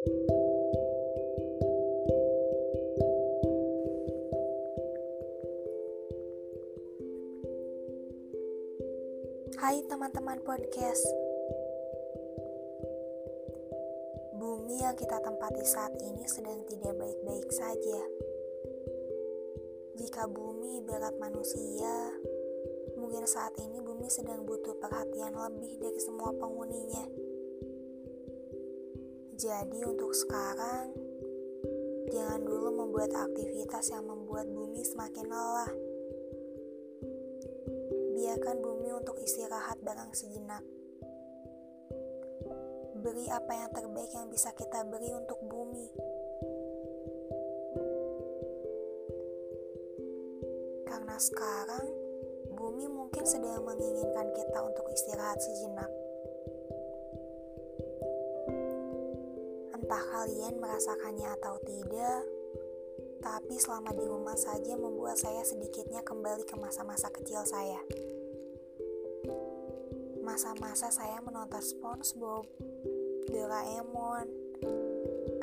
Hai teman-teman podcast. Bumi yang kita tempati saat ini sedang tidak baik-baik saja. Jika bumi ibarat manusia Mungkin saat ini bumi sedang butuh perhatian lebih dari semua penghuninya Jadi untuk sekarang Jangan dulu membuat aktivitas yang membuat bumi semakin lelah biarkan bumi untuk istirahat barang sejenak. Beri apa yang terbaik yang bisa kita beri untuk bumi. Karena sekarang bumi mungkin sedang menginginkan kita untuk istirahat sejenak. Kalian merasakannya atau tidak, tapi selama di rumah saja membuat saya sedikitnya kembali ke masa-masa kecil saya masa-masa saya menonton SpongeBob, Doraemon,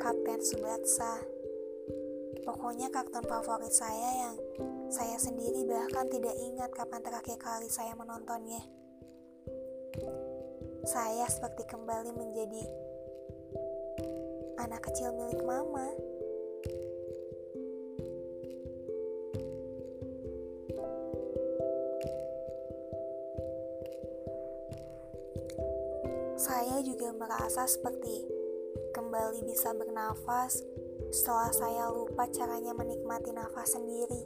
Kapten Subatsa. Pokoknya kartun favorit saya yang saya sendiri bahkan tidak ingat kapan terakhir kali saya menontonnya. Saya seperti kembali menjadi anak kecil milik mama. Saya juga merasa seperti kembali bisa bernafas setelah saya lupa caranya menikmati nafas sendiri.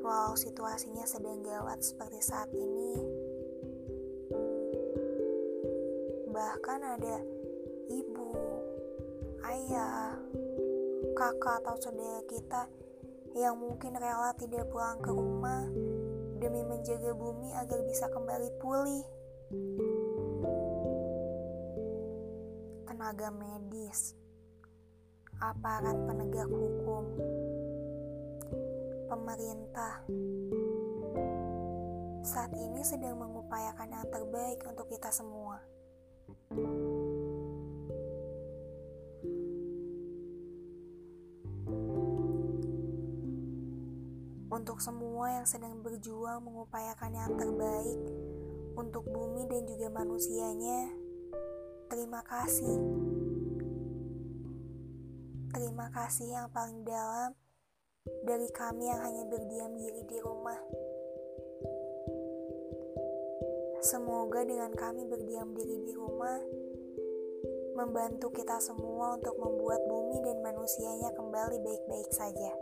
Walau situasinya sedang gawat seperti saat ini, bahkan ada ibu, ayah, kakak, atau saudara kita yang mungkin rela tidak pulang ke rumah demi menjaga bumi agar bisa kembali pulih. Tenaga medis, aparat penegak hukum, pemerintah saat ini sedang mengupayakan yang terbaik untuk kita semua. Untuk semua yang sedang berjuang mengupayakan yang terbaik untuk bumi dan juga manusianya, terima kasih. Terima kasih yang paling dalam dari kami yang hanya berdiam diri di rumah. Semoga dengan kami berdiam diri di rumah, membantu kita semua untuk membuat bumi dan manusianya kembali baik-baik saja.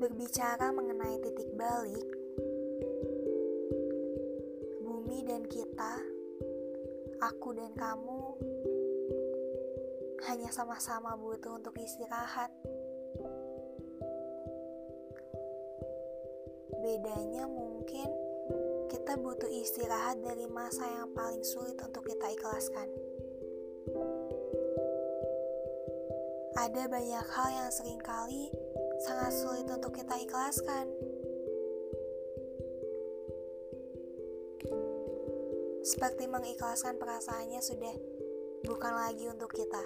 Berbicara mengenai titik balik, aku dan kamu, hanya sama-sama butuh untuk istirahat. Bedanya mungkin kita butuh istirahat dari masa yang paling sulit untuk kita ikhlaskan. Ada banyak hal yang sering kali kali sangat sulit untuk kita ikhlaskan. Seperti mengikhlaskan perasaannya sudah bukan lagi untuk kita.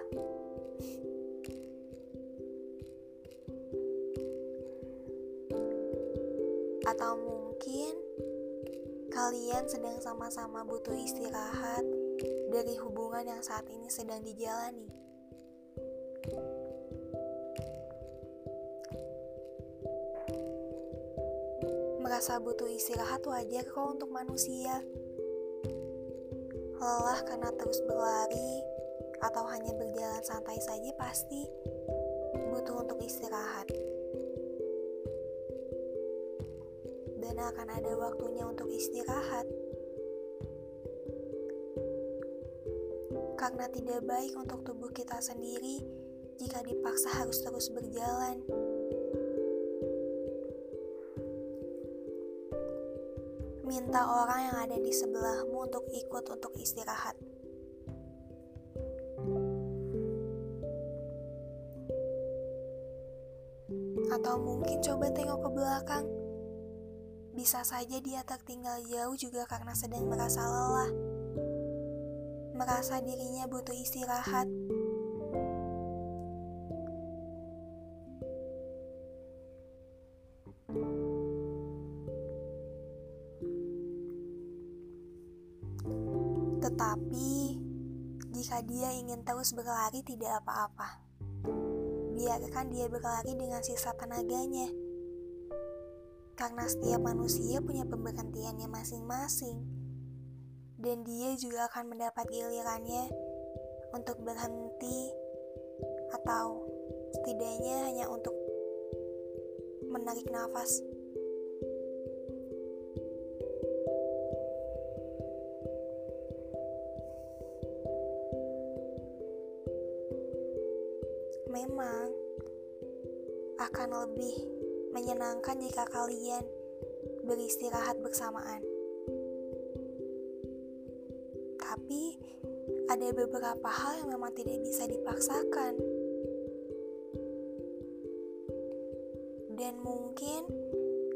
Atau mungkin kalian sedang sama-sama butuh istirahat dari hubungan yang saat ini sedang dijalani. Merasa butuh istirahat wajar kok untuk manusia. Lelah karena terus berlari atau hanya berjalan santai saja pasti butuh untuk istirahat. Dan akan ada waktunya untuk istirahat. Karena tidak baik untuk tubuh kita sendiri jika dipaksa harus terus berjalan. minta orang yang ada di sebelahmu untuk ikut untuk istirahat. Atau mungkin coba tengok ke belakang. Bisa saja dia tertinggal jauh juga karena sedang merasa lelah. Merasa dirinya butuh istirahat. Tetapi, jika dia ingin terus berlari tidak apa-apa. Biarkan dia berlari dengan sisa tenaganya karena setiap manusia punya pemberhentiannya masing-masing, dan dia juga akan mendapat gilirannya untuk berhenti, atau setidaknya hanya untuk menarik nafas. Memang akan lebih menyenangkan jika kalian beristirahat bersamaan. Tapi ada beberapa hal yang memang tidak bisa dipaksakan. Dan mungkin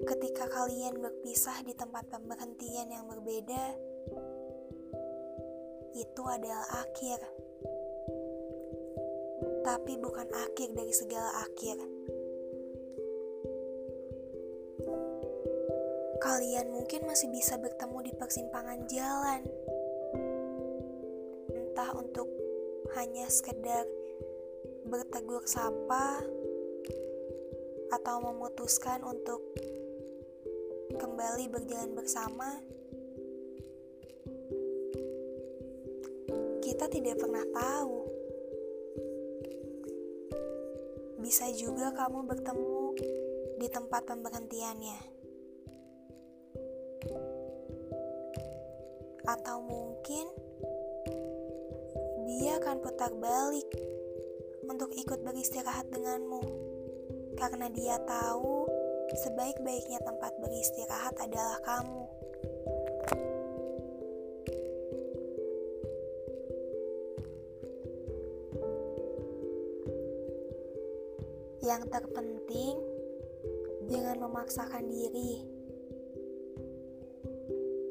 ketika kalian berpisah di tempat pemberhentian yang berbeda, itu adalah akhir. Tapi bukan akhir dari segala akhir. kalian mungkin masih bisa bertemu di persimpangan jalan. Entah untuk hanya sekedar bertegur sapa atau memutuskan untuk kembali berjalan bersama. Kita tidak pernah tahu. Bisa juga kamu bertemu di tempat pemberhentiannya. atau mungkin dia akan putar balik untuk ikut beristirahat denganmu karena dia tahu sebaik-baiknya tempat beristirahat adalah kamu. Yang terpenting, jangan memaksakan diri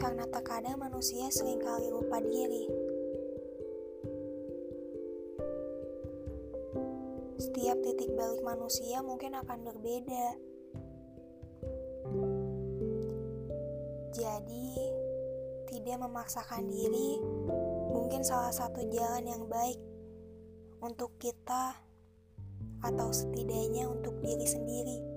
karena terkadang manusia sering kali lupa diri. Setiap titik balik manusia mungkin akan berbeda. Jadi, tidak memaksakan diri mungkin salah satu jalan yang baik untuk kita atau setidaknya untuk diri sendiri.